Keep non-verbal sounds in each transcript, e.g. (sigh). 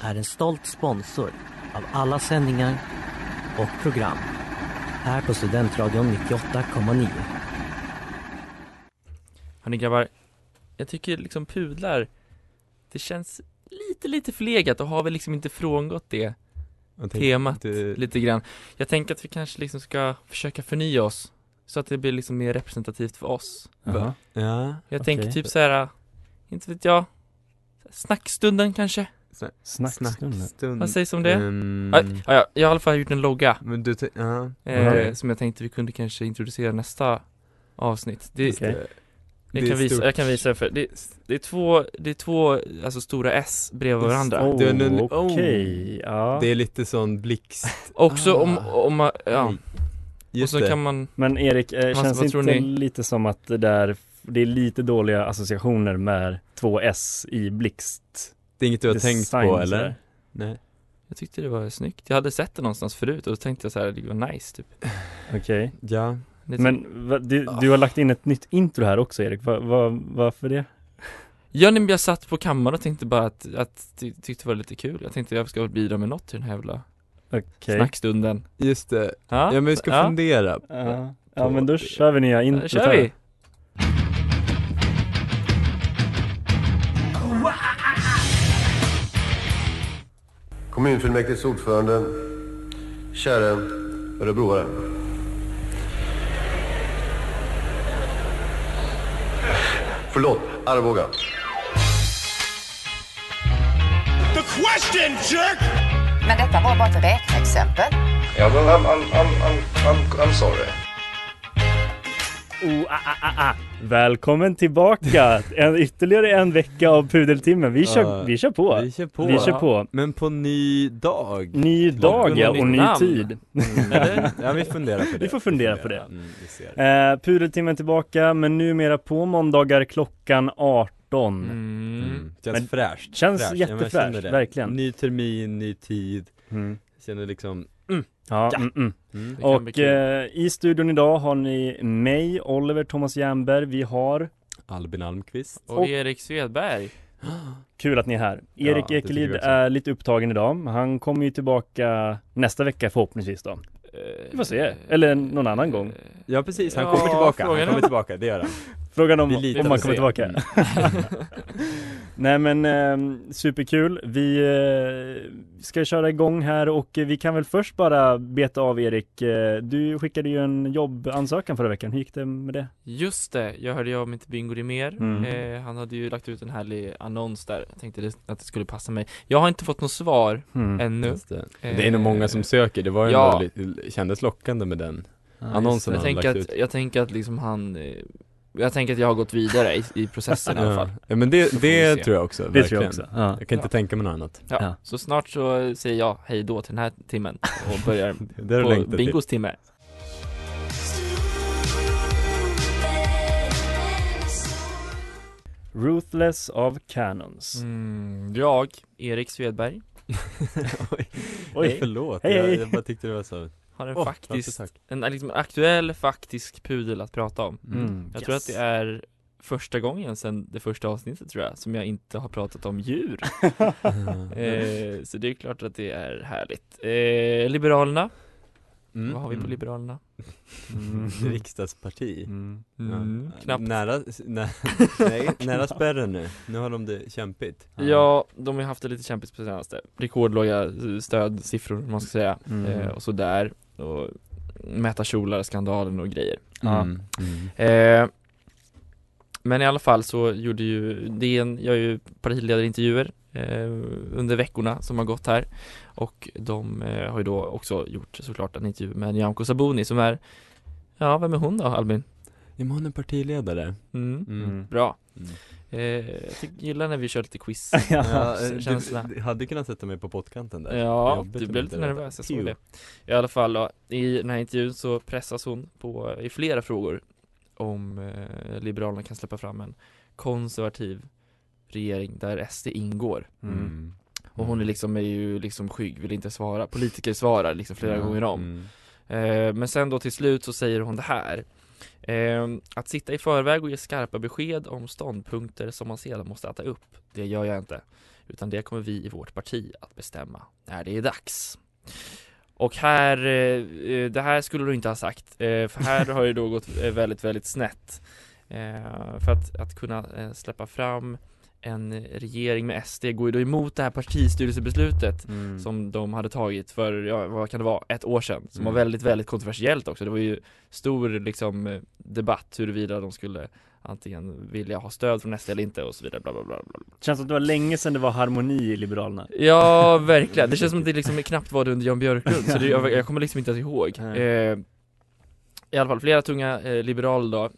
är en stolt sponsor av alla sändningar och program här på Studentradion 98,9. Hörni grabbar, jag tycker liksom pudlar, det känns lite, lite förlegat och har väl liksom inte frångått det temat inte- lite grann. Jag tänker att vi kanske liksom ska försöka förnya oss så att det blir liksom mer representativt för oss. Va? Ja, Jag okej. tänker typ så här, inte vet jag, snackstunden kanske? Snackstunden. snackstund. Vad sägs om det? Mm. Ja, ja, ja, jag har i alla fall gjort en logga Men du, te- ja. eh, Okej. som jag tänkte vi kunde kanske introducera nästa avsnitt. Det, jag, Det är kan visa, jag kan visa för det, det är två, det är två alltså stora S bredvid varandra. Oh, Det Okej, ja. Det är lite sån blixt. (laughs) Också om, Ah. om man, ja, och Just så det. kan man Men Erik, eh, Vad- känns inte lite som att det där det är lite dåliga associationer med två S i blixt? Det är inget du har tänkt design på sådär. eller? Nej. Jag tyckte det var snyggt. Jag hade sett det någonstans förut och då tänkte jag så här, det var nice typ. (sighs) Okej. Ja. Det Men va, du, du har lagt in ett nytt intro här också Erik, va, va, varför det? Ja nej, men jag satt på kammaren och tänkte bara att, att ty- tyckte det var lite kul. Jag tänkte jag ska bidra med något till den här jävla Okej. snackstunden. Just det. Ja, Ja men vi ska ja. fundera. Ja. ja men då kör vi nya Ja, introt här. Kommunfullmäktiges ordförande, käre örebroare. Förlåt, Arboga. Men detta var bara ett räkneexempel. Ja, men I'm, I'm, I'm, I'm, I'm, I'm sorry. Oh, ah, ah, ah, ah. Välkommen tillbaka! En, ytterligare en vecka av Pudeltimmen. Vi kör, Ja, vi kör på. Vi kör på. Vi kör på. Men på ny dag. Ny dag ja, och ny namn. tid. Eller? Ja vi funderar på det. Vi får fundera på det. Mm, vi. Eh, Pudeltimmen tillbaka, men numera på måndagar klockan 18. Mm. Mm. Känns Men- fräscht. känns Fräscht. Ja, jättefräscht, känner det. verkligen. Ny termin, ny tid. Mm. Känner liksom, Ja, Ja. Mm, mm. mm. Och eh, i studion idag har ni mig, Oliver Thomas Jernberg. Vi har, Albin Almqvist. Och och- Erik Svedberg. kul att ni är här. Ja, Erik vi Ekelid är lite upptagen idag. Han kommer ju tillbaka nästa vecka förhoppningsvis då. Vi får se. Eller någon annan gång. Ja precis, han Ja, kommer tillbaka. Han kommer tillbaka, det gör han. Frågan om, om det. kommer tillbaka. Mm. (laughs) Nej men eh, superkul. Vi eh, ska köra igång här och eh, vi kan väl först bara beta av Erik. Eh, du skickade ju en jobbansökan förra veckan. Hur gick det med det? Just det, jag hörde ju av till Bingo Rimér. Mm. Eh, han hade ju lagt ut en härlig annons där. Jag tänkte att det skulle passa mig. Jag har inte fått något svar Mm. ännu. Det. det är nog många som söker, det var ju Ja. kändes lockande med den Ja, annonsen Jag han tänker, lagt att, ut. jag tänker att liksom han eh, Jag tänker att jag har gått vidare i, i processen i alla fall. Ja, men det, det tror jag också, Det verkligen. tror jag också. Ja. Jag kan inte Ja. tänka mig något annat. Ja. Ja. Så snart så säger jag hej då till den här timmen och börjar (laughs) på till. Bingos timme. Ruthless of Cannons. Mm, jag, Erik Svedberg, Oj, Oj. (laughs) förlåt. Hej, jag, hej. jag bara tyckte det var så. har en Åh, faktiskt, tack. en liksom aktuell faktisk pudel att prata om. Mm. Jag tror att det är första gången sedan det första avsnittet tror jag, som jag inte har pratat om djur. (laughs) (laughs) eh, så det är klart att det är härligt. Eh, Liberalerna, Mm. vad har vi på Mm. Liberalerna? Mm. (laughs) Riksdagsparti. Mm. Mm, Ja. knappt. Nära, nä, (laughs) nej, nära spärren nu. Nu har de det kämpigt. Ja, de har haft det lite kämpigt på senaste. Rekordlåga eh, stödsiffror, man ska säga. Mm. Eh, och sådär. Och mäta kjolar, skandalen och grejer. Ja. Mm. Eh, men i alla fall så gjorde ju DN, jag är ju partiledarintervjuer under veckorna som har gått här och de eh, har ju då också gjort såklart en intervju med Nyamko Sabuni som är Ja, vem är hon då Albin? Ja, men hon är partiledare. Mm. Mm. Bra Mm. eh, Jag tycker, gillar när vi kör lite quiz (laughs) Ja, eh, känsla. du, du hade kunnat sätta mig på pottkanten där. Ja, du blev lite nervös, jag såg det I alla fall då, i den här intervjun så pressas hon på, i flera frågor om eh, Liberalerna kan släppa fram en konservativ regering där SD ingår. Mm. Och hon är liksom, är ju liksom skygg, vill inte svara, politiker svarar liksom flera Ja, gånger om. Mm. Eh, Men sen då till slut så säger hon det här. Eh, Att sitta i förväg och ge skarpa besked om ståndpunkter som man sedan måste äta upp Det gör jag inte. Utan det kommer vi i vårt parti att bestämma när det är dags. Och här, eh, eh, det här skulle du inte ha sagt eh, För här har det då gått väldigt, väldigt snett. För att, att kunna släppa fram en regering med SD går ju då emot det här partistyrelsebeslutet Mm. som de hade tagit för, ja, vad kan det vara, ett år sedan Som Mm. var väldigt, väldigt kontroversiellt också Det var ju stor liksom debatt huruvida de skulle antingen vilja ha stöd från SD eller inte och så vidare bla bla bla, bla. Känns som att det var länge sedan det var harmoni i Liberalerna Ja, verkligen. Det känns som att det liksom knappt var det under Jan Björklund Så det, jag, jag kommer liksom inte ens ihåg eh, I alla fall, flera tunga eh, liberaler då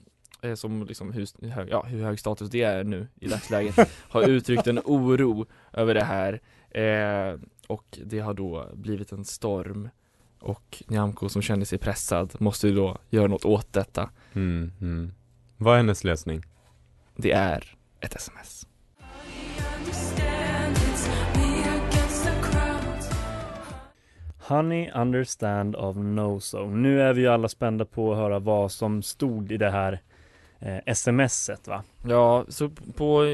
som liksom hur, hög, ja, hur hög status det är nu i dagsläget (laughs) har uttryckt en oro över det här eh, och det har då blivit en storm och Nyamko som känner sig pressad måste ju då göra något åt detta Mm. Mm. Vad är hennes lösning? Det är ett sms Honey understand of no zone. Nu är vi ju alla spända på att höra vad som stod i det här eh, smset va? Ja, så på eh,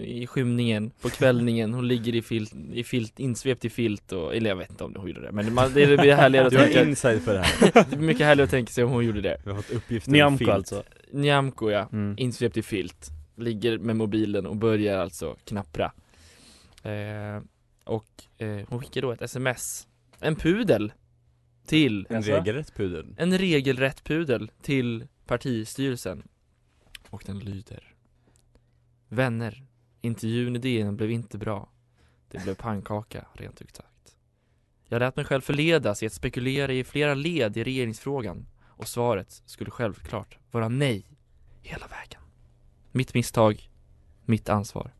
i skymningen, på kvällningen, hon ligger i filt, i filt, insvept i filt och, eller jag vet inte om hon gjorde det men man, det blir härligare att Du har tänka insight på det här. Det blir mycket härligare att tänka sig om hon gjorde det Vi har fått uppgifter Nyamko filt. alltså. Nyamko ja, Mm. insvept i filt Ligger med mobilen och börjar alltså knappra eh, Och eh, hon skickar då ett sms En pudel Till En Jaså? regelrätt pudel. En regelrätt pudel till partistyrelsen. Och den lyder. Vänner Intervjun i DN blev inte bra. Det blev pannkaka, rent ut sagt. Jag lät mig själv förledas i att spekulera i flera led i regeringsfrågan. Och svaret skulle självklart vara nej Hela vägen. Mitt misstag Mitt ansvar.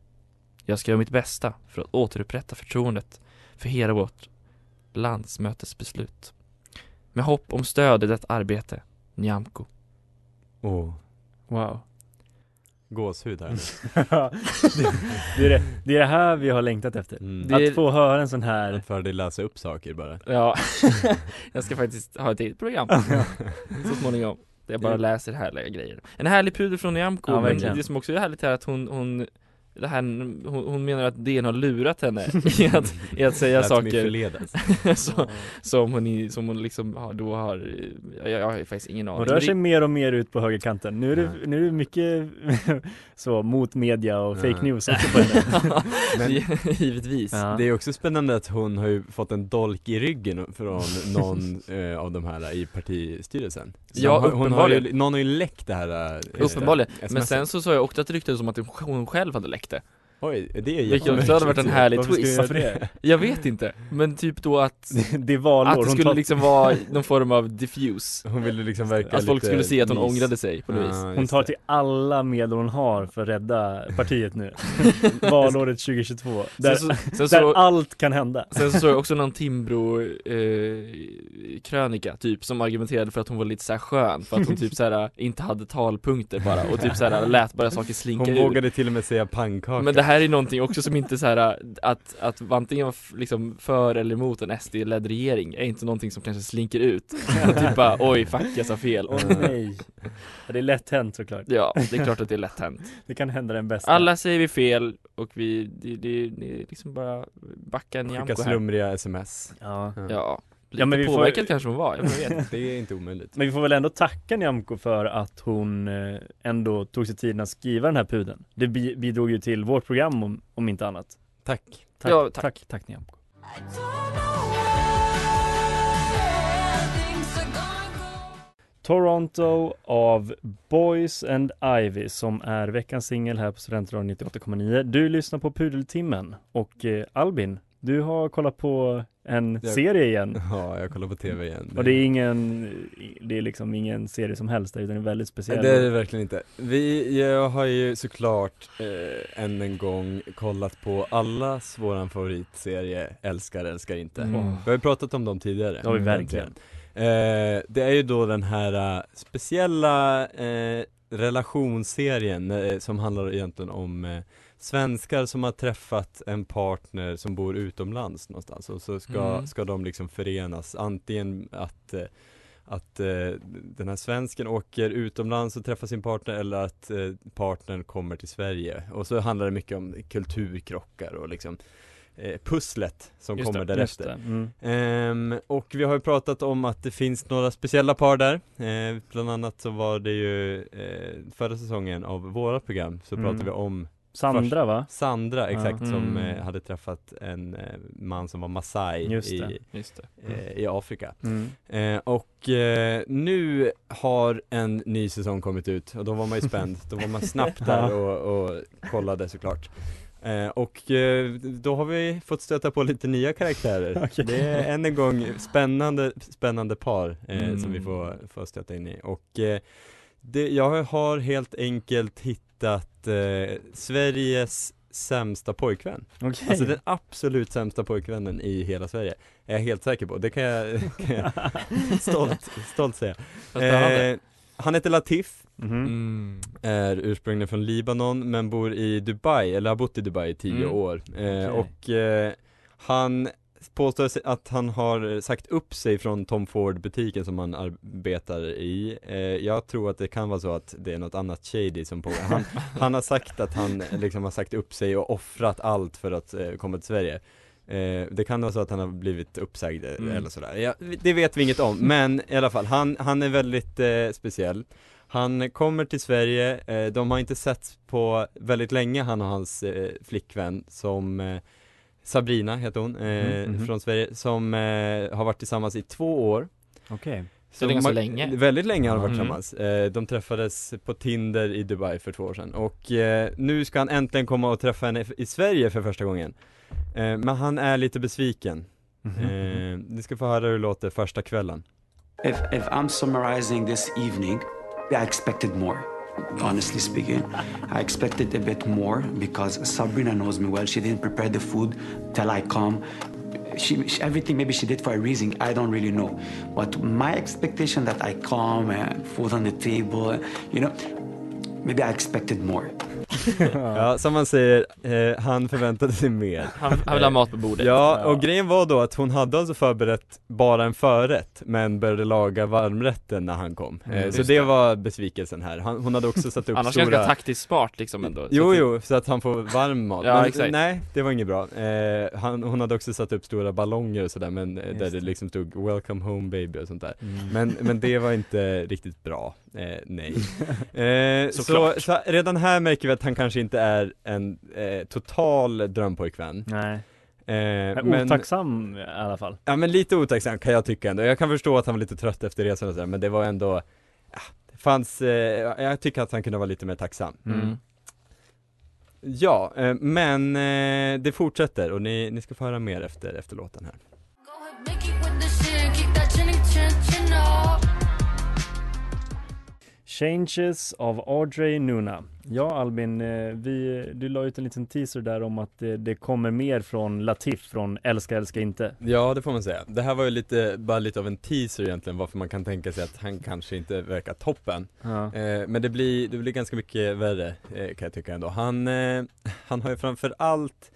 Jag ska göra mitt bästa för att återupprätta förtroendet för hela vårt landsmötesbeslut. Med hopp om stöd i detta arbete, Nyamko. Åh, Wow. gåshud här nu. (laughs) det, det, är det, det är det här vi har längtat efter. Mm. Det- Att få höra en sån här Att för dig läsa upp saker bara. Ja, (laughs) jag ska faktiskt ha ett eget program (laughs) så småningom. Där jag bara läser härliga grejer. En härlig pudel från Nyamko, Ja, men det som också är härligt är att hon, hon det här, hon, hon menar att DN har lurat henne (laughs) i att, i att säga saker (laughs) så, som hon, som hon liksom har, då har, jag, jag har faktiskt ingen aning Hon rör Men sig mer och mer ut på högerkanten. Nu är det, Ja. nu är det mycket (laughs) så mot media och Ja. fake news också på henne. Men Givetvis det är också spännande att hon har ju fått en dolk i ryggen från någon eh, av de här i partistyrelsen. Så Ja, hon, har- hon har uppenbarligen. ju, någon har ju läckt det här eh, Uppenbarligen, men SMS. sen så sa jag också att det ryktades om att hon själv hade läckt märkte. Oj, det är Vilket också hade varit en härlig Varför twist jag göra det? Jag vet inte, men typ då att (laughs) Det är valår. Att det Hon skulle tar- liksom vara någon form av diffuse Hon ville liksom verka Att folk skulle se att hon mys. ångrade sig på något vis Hon tar till alla medel hon har för att rädda partiet nu. (laughs) Valåret 2022. Där, Sen så, sen där så, allt kan hända. sen så såg jag också någon Timbro eh, krönika typ som argumenterade för att hon var lite så här skön för att hon typ så här inte hade talpunkter bara och typ så här lät bara saker slinka Hon ur vågade till och med säga pannkaka Men det här är någonting också som inte så här att, att antingen vara liksom för eller emot en SD-ledd regering är inte någonting som kanske slinker ut Typ bara oj fuck jag sa fel Åh nej. Ja, det är lätt hänt såklart. Ja, det är klart att det är lätt hänt Det kan hända den bästa. Alla säger vi fel och vi, det, det, det är liksom bara backa Skicka Nyamko här slumriga sms Ja. Ja, lite Ja, men vi får- påverkad kanske hon var, jag vet. (laughs) Det är inte omöjligt Men vi får väl ändå tacka Nyamko för att hon eh, ändå tog sig tiden att skriva den här pudeln. Det bi- bidrog ju till vårt program om, om inte annat. Tack Tack, Ja, tack, tack, tack Nyamko. Toronto av Boys and Ivy som är veckans singel här på Studentradion 98,9. Du lyssnar på Pudeltimmen och eh, Albin, du har kollat på en Jag- serie igen. (laughs) Ja, jag kollar på tv igen. Och det är ingen, det är liksom ingen serie som helst utan det är väldigt speciell. Det är det verkligen inte. Vi, jag har ju såklart eh, än en gång kollat på allas våran favoritserie Älskar, älskar inte. Mm. Vi har ju pratat om dem tidigare. Det har vi Mm, verkligen. Eh, det är ju då den här eh, speciella eh, relationsserien eh, som handlar egentligen om eh, svenskar som har träffat en partner som bor utomlands någonstans och så ska, Mm. ska de liksom förenas antingen att eh, att eh, den här svensken åker utomlands och träffar sin partner eller att eh, partnern kommer till Sverige och så handlar det mycket om kulturkrockar och liksom eh, pusslet som Just det, kommer Just därefter. det. Mm. Ehm, och vi har ju pratat om att det finns några speciella par där eh, Bland annat så var det ju eh, förra säsongen av våra program så Mm. pratade vi om Sandra va? Sandra exakt Ja. som Mm. eh, hade träffat en eh, man som var Maasai Just i. Just det. eh, i Afrika Mm. eh, Och eh, nu har en ny säsong kommit ut och då var man ju (laughs) spänd, då var man snabbt där och, och kollade såklart Eh, och eh, då har vi fått stöta på lite nya karaktärer (laughs) Okej. Det är än en gång spännande, spännande par eh, Mm. som vi får, får stöta in i och eh, det, jag har helt enkelt hittat eh, Sveriges sämsta pojkvän Okej. Alltså den absolut sämsta pojkvännen i hela Sverige Är jag helt säker på, det kan jag, (laughs) kan jag (laughs) stolt, stolt säga eh, Han heter Latif Mhm. Mm. är ursprungligen från Libanon men bor i Dubai, eller har bott i Dubai i tio Mm. år eh, Okej. Och eh, han påstår att han har sagt upp sig från Tom Ford butiken som han arbetar i eh, Jag tror att det kan vara så att det är något annat shady som pågår. Han, (laughs) han har sagt att han liksom har sagt upp sig och offrat allt för att eh, komma till Sverige. Eh, Det kan vara så att han har blivit uppsagd eh, Mm. eller sådär, ja, det vet vi inget om men i alla fall, han, han är väldigt eh, speciell. Han kommer till Sverige, eh, de har inte setts på väldigt länge han och hans flickvän som Sabrina heter hon, eh, Mhm, mhm. från Sverige, som eh, har varit tillsammans i två år Okej. Så det är ganska man- länge. Väldigt länge har de varit Mm. tillsammans, eh, de träffades på Tinder i Dubai för två år sedan och eh, nu ska han äntligen komma och träffa henne i Sverige för första gången eh, Men han är lite besviken, Mhm. eh, ni ska få höra hur det låter första kvällen If, if I'm summarizing this evening, I expected more. Honestly speaking, I expected a bit more because Sabrina knows me well. She didn't prepare the food till I come. She, she- everything maybe she did for a reason. I don't really know. But my expectation that I come and food on the table, you know, maybe I expected more. Ja, som man säger, eh, han förväntade sig mer Han, han vill ha mat på bordet. Ja, och grejen var då att hon hade alltså förberett bara en förrätt men började laga varmrätten när han kom Mm, eh, Så det det. var besvikelsen här, han, hon hade också satt upp (laughs) Annars stora ganska taktiskt smart liksom ändå. Så Jo jo, så att han får varm mat. (laughs) Ja, men, exakt. Nej, det var inget bra. Eh, han, hon hade också satt upp stora ballonger och sådär men eh, Just där det liksom stod 'Welcome home baby' och sånt där. Mm. Men, men det var inte riktigt bra, eh, nej. (laughs) Eh, så, så redan här märker vi att han kanske inte är en eh, total drömpojkvän. Nej. Eh, Men otacksam i alla fall. Ja men lite otacksam kan jag tycka ändå. Jag kan förstå att han var lite trött efter resan och sådär men det var ändå ja, det fanns, eh, jag tycker att han kunde vara lite mer tacksam. Mm. Ja, eh, men eh, det fortsätter och ni, ni ska få höra mer efter, efter låten här. Changes av Audrey Nuna. Ja Albin, eh, vi, du la ut en liten teaser där om att det, det kommer mer från Latif från Älska älska inte. Ja det får man säga. Det här var ju lite, bara lite av en teaser egentligen varför man kan tänka sig att han kanske inte verkar toppen. Ja. Eh, men det blir, det blir ganska mycket värre eh, kan jag tycka ändå. Han, eh, han har ju framför allt,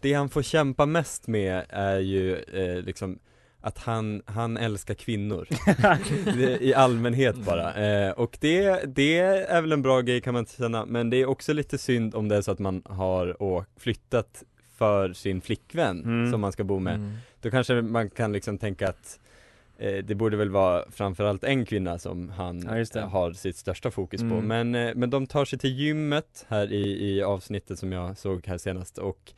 det han får kämpa mest med är ju eh, liksom att han, han älskar kvinnor (laughs) I allmänhet bara, eh, och det, det är väl en bra grej kan man känna Men det är också lite synd om det är så att man har flyttat för sin flickvän Mm. som man ska bo med Mm. Då kanske man kan liksom tänka att eh, det borde väl vara framförallt en kvinna som han Ja, det. har sitt största fokus på Mm. men, eh, men de tar sig till gymmet här i, i avsnittet som jag såg här senast och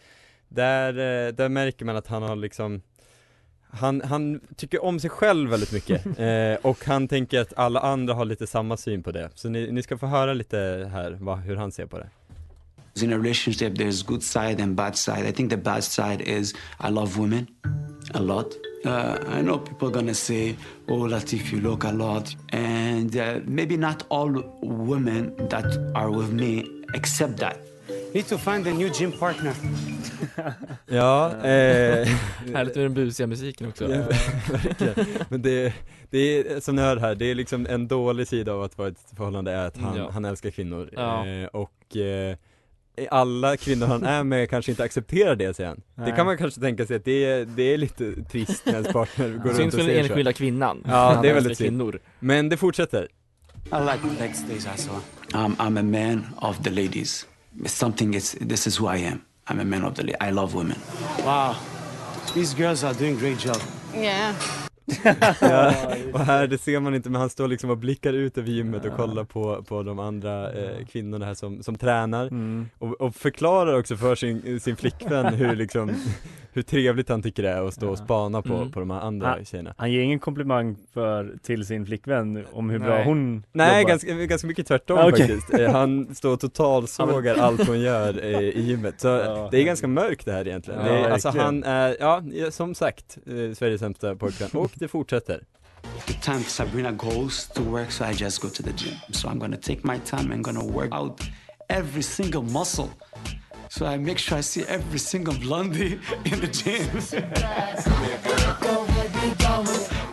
där, eh, där märker man att han har liksom han, han tycker om sig själv väldigt mycket (laughs) eh, och han tänker att alla andra har lite samma syn på det. Så ni, ni ska få höra lite här vad, hur han ser på det. In a relationship, there's good side and bad side. I think the bad side is I love women a lot. Uh, I know people are gonna say, "Oh, Latif, you look a lot," and uh, maybe not all women that are with me accept that. Need to find a new gym partner. (laughs) Ja, eh, Härligt med den busiga musiken också. Ja, verkligen. Men det, det är, som ni hör här, det är liksom en dålig sida av att vara i ett förhållande är att han, Ja. han älskar kvinnor. Ja. Eh, och eh, alla kvinnor han är med kanske inte accepterar det säger han. Det Nej. kan man kanske tänka sig att det är, det är lite trist när ens partner går runt Syns och för den säger så. enskilda kvinnan. Ja, det är väldigt synd. kvinnor. Men det fortsätter. I like backstage as well. I'm, I'm a man of the ladies. It's something. It's this is who I am. I'm a man of the. I love women. Wow. These girls are doing great job. Yeah. Ja, och här, det ser man inte men han står liksom och blickar ut över gymmet och kollar på, på de andra eh, kvinnorna här som, som tränar Mm. och, och förklarar också för sin, sin flickvän (laughs) hur liksom, hur trevligt han tycker det är att stå och spana på, Mm. på de här andra Ah. tjejerna Han ger ingen komplimang för, till sin flickvän om hur bra Nej. hon Nej, jobbar. ganska, ganska mycket tvärtom Ah, okej. faktiskt. Eh, Han står och totalsågar allt hon gör eh, i gymmet. Så Ja. det är ganska mörkt det här egentligen. Ja, det är, alltså han är, ja, ja, som sagt, eh, Sveriges sämsta pojkvän. Och det fortsätter. The time Sabrina goes to work, so I just go to the gym. So I'm gonna take my time and gonna work out every single muscle. So I make sure I see every single blondie (laughs) in the gym. (laughs)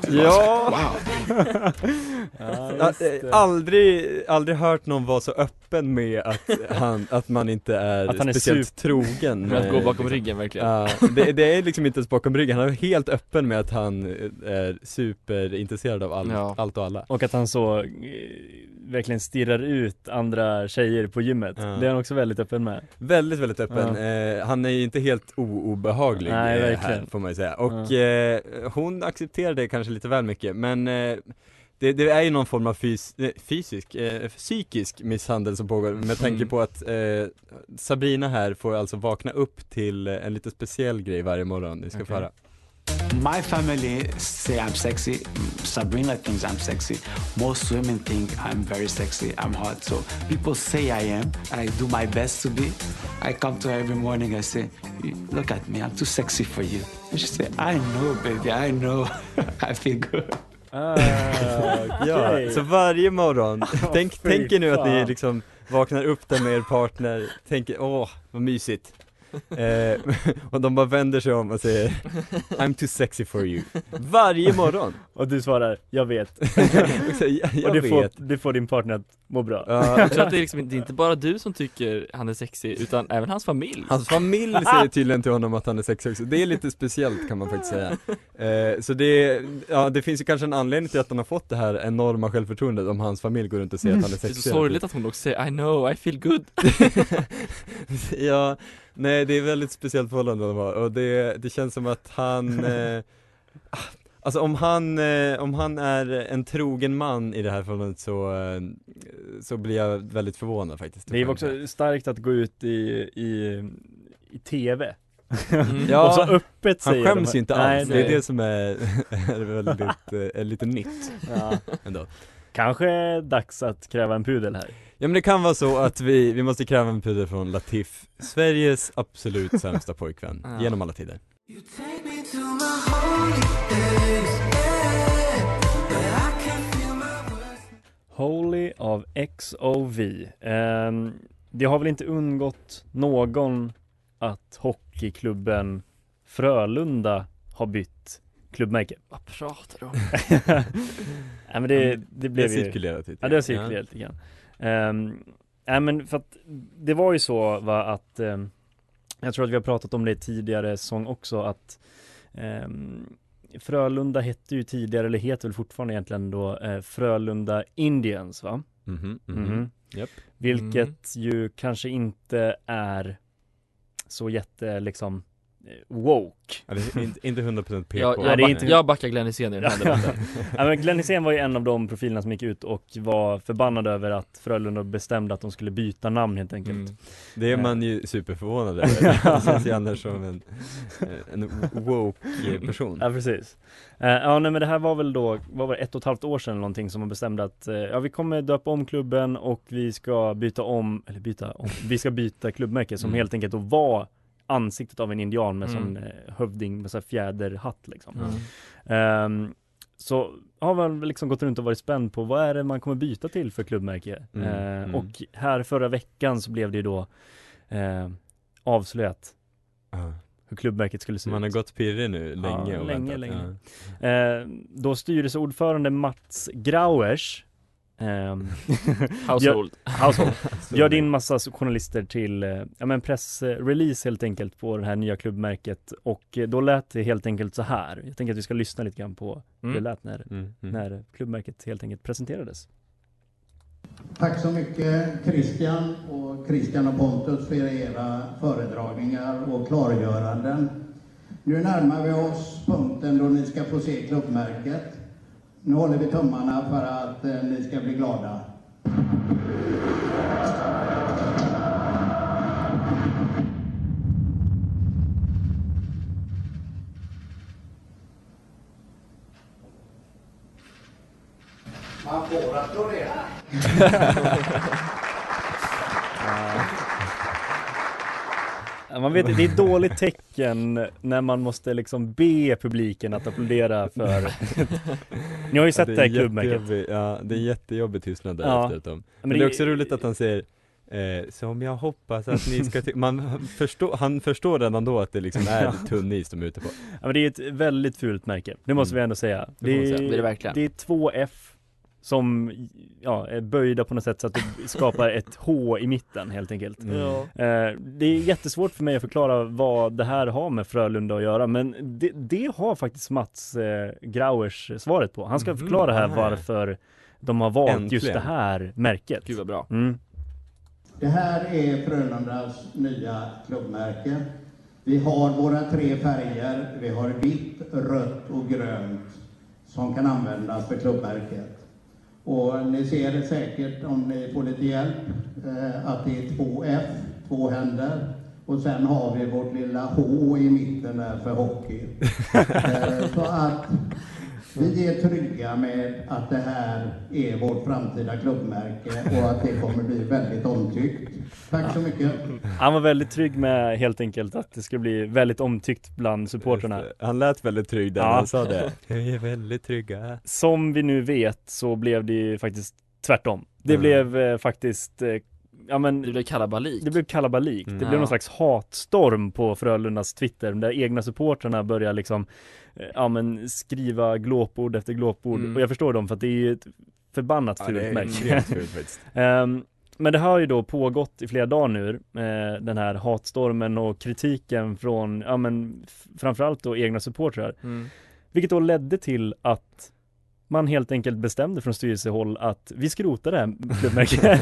Ja! Wow. (laughs) Ja, Ja, eh, aldrig, aldrig hört någon vara så öppen med att, han, att man inte är, Att han är speciellt trogen Med (laughs) att gå eh, bakom liksom. ryggen verkligen. Ja, det, det är liksom inte ens bakom ryggen, han är helt öppen med att han eh, är superintresserad av all, Ja. allt och alla Och att han så verkligen stirrar ut andra tjejer på gymmet. Ja. Det är han också väldigt öppen med. Väldigt, väldigt öppen. Eh, han är ju inte helt o-obehaglig Nej, eh, här verkligen. får man ju säga. Och hon accepterar det kanske lite väl mycket men det, det är ju någon form av fys eh, fysisk, eh, psykisk misshandel som pågår med tanke Mm. på att eh, Sabrina här får alltså vakna upp till eh, en lite speciell grej varje morgon, ni ska få Okej. höra. My family say I'm sexy. Sabrina thinks I'm sexy. Most women think I'm very sexy. I'm hot. So people say I am. I do my best to be. I come to her every morning. I say, "Look at me. I'm too sexy for you." And she say, "I know, baby. I know. (laughs) I feel good." Ah, Ja, okej. så varje morgon, (laughs) tänk, tänk er nu att ni liksom vaknar upp där med er partner, tänker åh vad mysigt eh, (laughs) Och de bara vänder sig om och säger I'm too sexy for you Varje morgon! Och du svarar, jag vet. (laughs) Och så, jag, jag och du vet får, du får din partner att må bra. Ja, (laughs) Jag tror att det är, liksom, det är inte bara du som tycker han är sexig, utan även hans familj. Hans familj säger tydligen till honom att han är sexig också, det är lite speciellt kan man faktiskt säga eh, Så det, ja det finns ju kanske en anledning till att han har fått det här enorma självförtroendet om hans familj går runt och säger att han är Det är sexig så sorgligt att hon också säger I know, I feel good. Ja, nej det är väldigt speciellt förhållande de har och det, det känns som att han (laughs) eh, Alltså om han, eh, om han är en trogen man i det här förhållandet så, eh, så blir jag väldigt förvånad faktiskt Det är också starkt att gå ut i, i, i TV. Mm. (laughs) Ja, och så öppet Han säger skäms de, ju inte Nej, alls, det är det som är, (laughs) är väldigt, eh, är lite nytt Ja. ändå Kanske dags att kräva en pudel här. Ja men det kan vara så att vi, vi måste kräva en pudel från Latif, Sveriges absolut sämsta pojkvän, Ja. genom alla tider Holy av XOV. Ehm, det har väl inte undgått någon att hockeyklubben Frölunda har bytt klubbmärke. Vad pratar du om? (laughs) Nej men det, det Det blev har ju cirkulerat lite Ja det har cirkulerat lite grann. Um, nej men för att det var ju så va att ehm, Jag tror att vi har pratat om det tidigare säsong också att ehm, Frölunda hette ju tidigare, eller heter väl fortfarande egentligen då eh, Frölunda Indians va? Mhm, mhm. Mhm. Japp. Vilket ju kanske inte är så jätte liksom woke. Ja, det är inte, inte 100% PK. Jag, jag, inte- jag backar Glenn Hysén i den här debatten. (laughs) ja, men Glenn Hysén var ju en av de profilerna som gick ut och var förbannad över att Frölunda bestämde att de skulle byta namn helt enkelt. Mm. Det är man ju superförvånad över. (laughs) Det känns ju annars som en, eh, en woke person. Ja precis. Eh, ja nej men det här var väl då, vad var det, ett och ett halvt år sedan någonting som man bestämde att eh, ja vi kommer döpa om klubben och vi ska byta om, eller byta om, vi ska byta klubbmärke som Mm. helt enkelt då var ansiktet av en indian med Mm. sån eh, hövding med sån fjäderhatt liksom. Mm. Ehm, så har man liksom gått runt och varit spänd på vad är det man kommer byta till för klubbmärke? Mm, mm. Och här förra veckan så blev det ju då eh, avslöjat Ja. hur klubbmärket skulle se Man har ut. gått pirrig nu länge Ja, och länge, väntat. länge. Ja. Eh, då styrelseordförande Mats Grauers Household. (laughs) gör, household, (laughs) gör in massa journalister till eh, ja, men pressrelease helt enkelt på det här nya klubbmärket och eh, då lät det helt enkelt så här. Jag tänker att vi ska lyssna lite grann på hur det Mm. lät när, Mm, mm. när klubbmärket helt enkelt presenterades. Tack så mycket Christian och Christian och Pontus för era föredragningar och klargöranden. Nu närmar vi oss punkten då ni ska få se klubbmärket. Nu håller vi tummarna för att eh, ni ska bli glada. Man får applådera. (laughs) Man vet, det är ett dåligt tecken när man måste liksom be publiken att applådera för (laughs) Ni har ju sett Ja, det, här klubbmärket Ja, det är jättejobbig tystnad där Ja. efteråt dem. Men Men det det är- också roligt att han säger eh, som jag hoppas att ni ska ty- man förstår, han förstår redan då att det liksom är tunn is de är ute på. Ja men det är ett väldigt fult märke, det måste Mm. vi ändå säga Det man säga. Det är det verkligen. det är två F som ja, är böjda på något sätt så att det skapar (laughs) ett H i mitten helt enkelt Mm. Eh, Det är jättesvårt för mig att förklara vad det här har med Frölunda att göra men det, det har faktiskt Mats eh, Grauers svaret på. Han ska Mhm, förklara här varför de har valt just Äntligen. det här märket. Gud vad bra. Mm. Det här är Frölundas nya klubbmärke. Vi har våra tre färger. Vi har vitt, rött och grönt som kan användas för klubbmärket. Och ni ser säkert om ni får lite hjälp eh, att det är två F, två händer. Och sen har vi vårt lilla H i mitten där för hockey. (laughs) Eh, så att vi är trygga med att det här är vårt framtida klubbmärke och att det kommer bli väldigt omtyckt. Tack så mycket. Han var väldigt trygg med helt enkelt att det skulle bli väldigt omtyckt bland det. Han lät väldigt trygg där Ja. han sa det. (laughs) Vi är väldigt trygga. Som vi nu vet så blev det ju faktiskt tvärtom. Det Mm. blev eh, faktiskt, eh, ja men Det blev kalabalik. det blev kalabalik. Mm. Det blev Ja. någon slags hatstorm på Frölundas Twitter där egna supportrarna börjar liksom eh, ja men skriva glåpord efter glåpord Mm. och jag förstår dem för att det är ju ett förbannat Ja, det fult är märke. extremt fult faktiskt. (laughs) Ehm, men det har ju då pågått i flera dagar nu, eh, den här hatstormen och kritiken från, ja men f- framförallt då egna supportrar. Mm. Vilket då ledde till att man helt enkelt bestämde från styrelsehåll att vi skrotar det här (laughs) klubbmärket.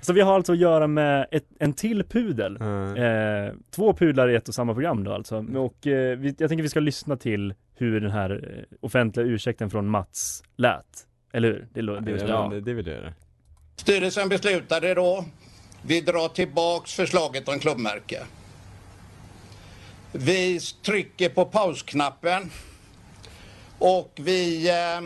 Så vi har alltså att göra med ett, en till pudel. Ja. Eh, två pudlar i ett och samma program då alltså. Och eh, vi, jag tänker vi ska lyssna till hur den här eh, offentliga ursäkten från Mats lät. Eller hur? Det, lå- det, Ja, men det vill jag göra. Styrelsen beslutade då, vi drar tillbaks förslaget om klubbmärke. Vi trycker på pausknappen och vi eh,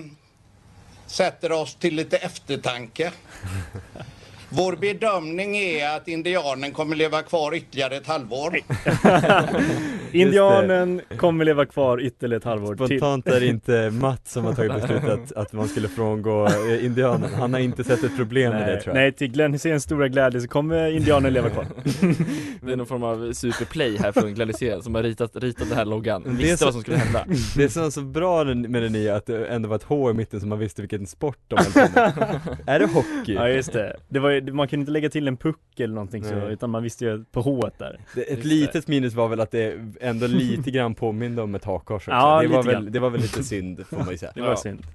sätter oss till lite eftertanke. (laughs) Vår bedömning är att indianen kommer leva kvar ytterligare ett halvår. (laughs) Indianen kommer leva kvar ytterligare ett halvår till. Spontant är det inte Mats som har tagit beslutet att, att man skulle frångå eh, indianen. Han har inte sett ett problem med det tror jag. Nej, till Glenn Hyséns stora glädje så kommer indianen leva kvar. (laughs) Det är någon form av superplay här från Glenn Hysén som har ritat, ritat den här loggan. Det är Visste så- vad som skulle hända. (laughs) Det är så, så bra med det nya att det ändå var ett H i mitten så man visste vilken sport de höll på med. Är det hockey? Ja just det. det var, man kunde inte lägga till en puck eller någonting så, Nej. utan man visste ju på H där. Det, ett Just det. litet minus var väl att det ändå (laughs) lite grann påminde om ett hakkors också. Ja, det, var väl, det var väl lite synd får man ju säga. (laughs) Det var Ja. synd.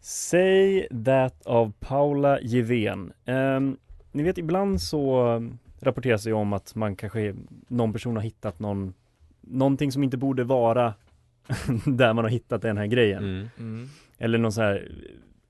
Say That av Paula Givén. Ehm, ni vet ibland så rapporteras det om att man kanske, någon person har hittat någon, någonting som inte borde vara (laughs) där man har hittat den här grejen. Mm. Mm. Eller någon så här,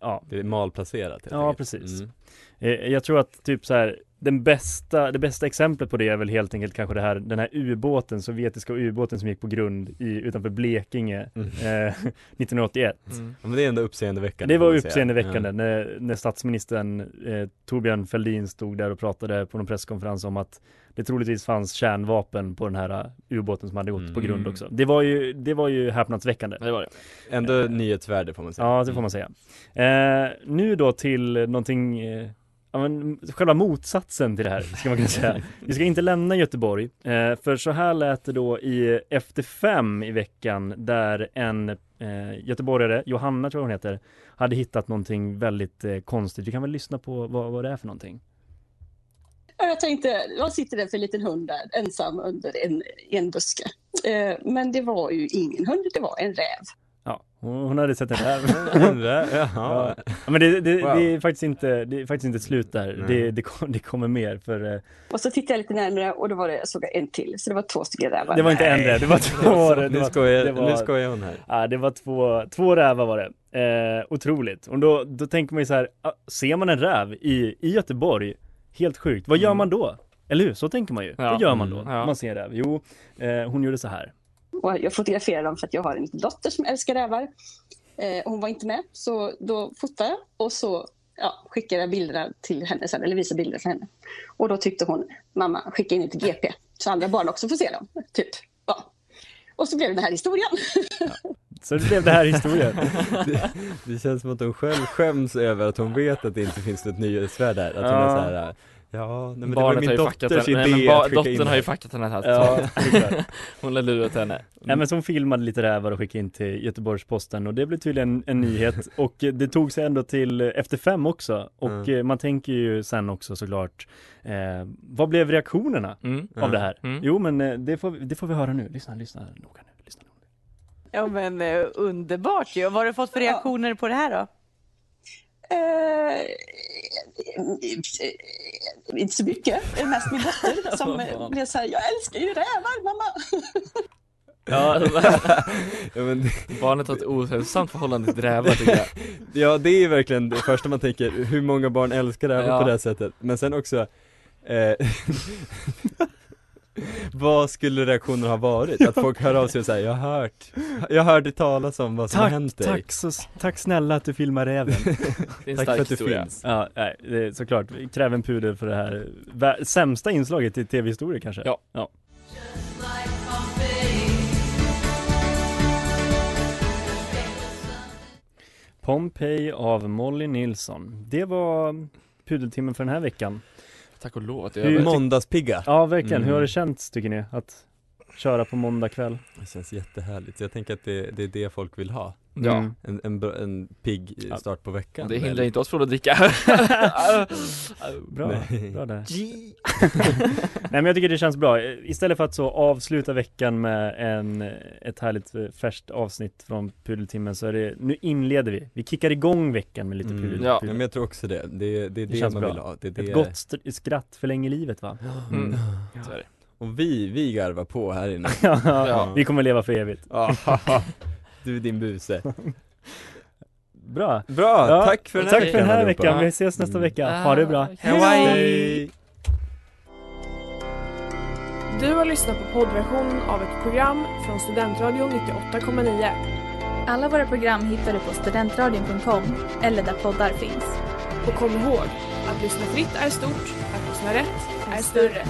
ja. Det är malplacerat Ja, enkelt. precis. Mm. Eh, Jag tror att typ så här, den bästa, det bästa exemplet på det är väl helt enkelt kanske det här, den här ubåten, sovjetiska ubåten som gick på grund i, utanför Blekinge Mm. eh, (laughs) 1981. Mm. Ja, men det är ändå uppseendeväckande Det var uppseendeväckande när, när statsministern eh, Torbjörn Fälldin stod där och pratade på någon presskonferens om att det troligtvis fanns kärnvapen på den här uh, ubåten som hade gått på grund Mm. också. Det var ju, det var ju häpnadsväckande. Det var det. Ändå nyhetsvärde får man säga. Ja, det får man säga. Eh, nu då till någonting, eh, ja, men, själva motsatsen till det här, ska man kunna säga. (laughs) Vi ska inte lämna Göteborg, eh, för så här lät det då i Efter fem i veckan, där en eh, göteborgare, Johanna tror jag hon heter, hade hittat någonting väldigt eh, konstigt. Vi kan väl lyssna på vad, vad det är för någonting. Ja, Jag tänkte, jag sitter där för en liten hund där, ensam under en, en buske. Eh, men det var ju ingen hund, det var en räv. Ja, hon, hade sett en räv. (laughs) En räv, ja. jaha. ja, men det, det, Wow. det, är faktiskt inte, det är faktiskt inte slut där. Nej. Det, det, kom, det kommer mer för eh, Och så tittade jag lite närmare och då var det, jag såg en till, så det var två stycken rävar. Det var inte en räv, det var två. Det Nu var, skojar, det var, nu skojar hon här. Ja, det var två, två rävar var det. Eh, otroligt. Och då, då tänker man ju så här, ser man en räv i, i Göteborg, helt sjukt, vad gör Mm. man då? Eller hur? Så tänker man ju. Ja. Vad gör man då? Mm, ja. Man ser räv. Jo, eh, hon gjorde så här. Och jag fotograferade dem för att jag har en dotter som älskar rävar. Eh, hon var inte med, så då fotade jag och så ja, skickade jag bilderna till henne sen, eller visade bilder till henne. Och då tyckte hon, mamma skicka in det till GP, så andra barn också får se dem. Typ. Ja. Och så blev det den här historien. Så det blev det här historien. (laughs) det, det känns som att hon själv skäms över att hon vet att det inte finns något nyhetsvärde där. Att hon är Ja. så här, ja, nej, men det var Barnet min har ju fuckat dotters idé Nej, ba- att skicka in dottern har ju det. fuckat henne här. Ja. (laughs) Hon har lurat henne. Nej men så hon filmade lite rävar och skickade in till Göteborgs-Posten och det blev tydligen en nyhet (laughs) och det tog sig ändå till eh, Efter fem också och Mm. man tänker ju sen också såklart eh, Vad blev reaktionerna Mm. av det här? Mm. Jo men eh, det får, vi- det får vi höra nu, lyssna, lyssna noga nu, lyssna noga. Ja men underbart ju. Vad har du fått för reaktioner på det här då? Eh, inte så mycket, det är mest min dotter (laughs) som blev så här, jag älskar ju rävar mamma. (laughs) Ja, (laughs) ja men, Barnet har ett ohälsosamt förhållande till rävar tycker jag. ja det är ju verkligen det första man tänker, hur många barn älskar rävar Ja. på det här sättet? Men sen också eh, (laughs) Vad skulle reaktionen ha varit? Att folk hör av sig och säger jag har hört, jag hörde talas om vad som har Tack, hänt dig tack, så, tack snälla att du filmar räven (laughs) Det är en Tack stark för att du historia. finns Ja, nej, det är såklart, vi kräver en pudel för det här sämsta inslaget i tv-historia kanske Ja. ja. Pompeji av Molly Nilsson Det var pudeltimmen för den här veckan Tack och lov att det är över. Måndagspigga Ja verkligen, hur har Mm. det känts tycker ni? Att köra på måndag kväll? Det känns jättehärligt, jag tänker att det, det är det folk vill ha Ja. Mm. En, en, bra- en pigg Ja. start på veckan det hindrar inte oss från att dricka. (laughs) (laughs) Bra, Nej. bra där (laughs) Nej men jag tycker det känns bra, istället för att så avsluta veckan med en, ett härligt eh, färskt avsnitt från Pudeltimmen så är det, nu inleder vi, vi kickar igång veckan med lite Mm. pudel, Ja. Ja pudel. men jag tror också det, det, det är det, Det känns man bra. vill ha det är det. Ett gott skratt förlänger livet va? Mm. Så är det. Och vi, vi garvar på här inne ja. Vi kommer leva för evigt Ja, Du är din buse (laughs) Bra! Bra, Ja, tack för den här Tack för den här veckan, vi ses nästa Mm. vecka, ha det bra! Hej! Du har lyssnat på poddversion av ett program från Studentradion 98,9. Alla våra program hittar du på studentradion.com eller där poddar finns. Och kom ihåg, att lyssna fritt är stort, att lyssna rätt är större.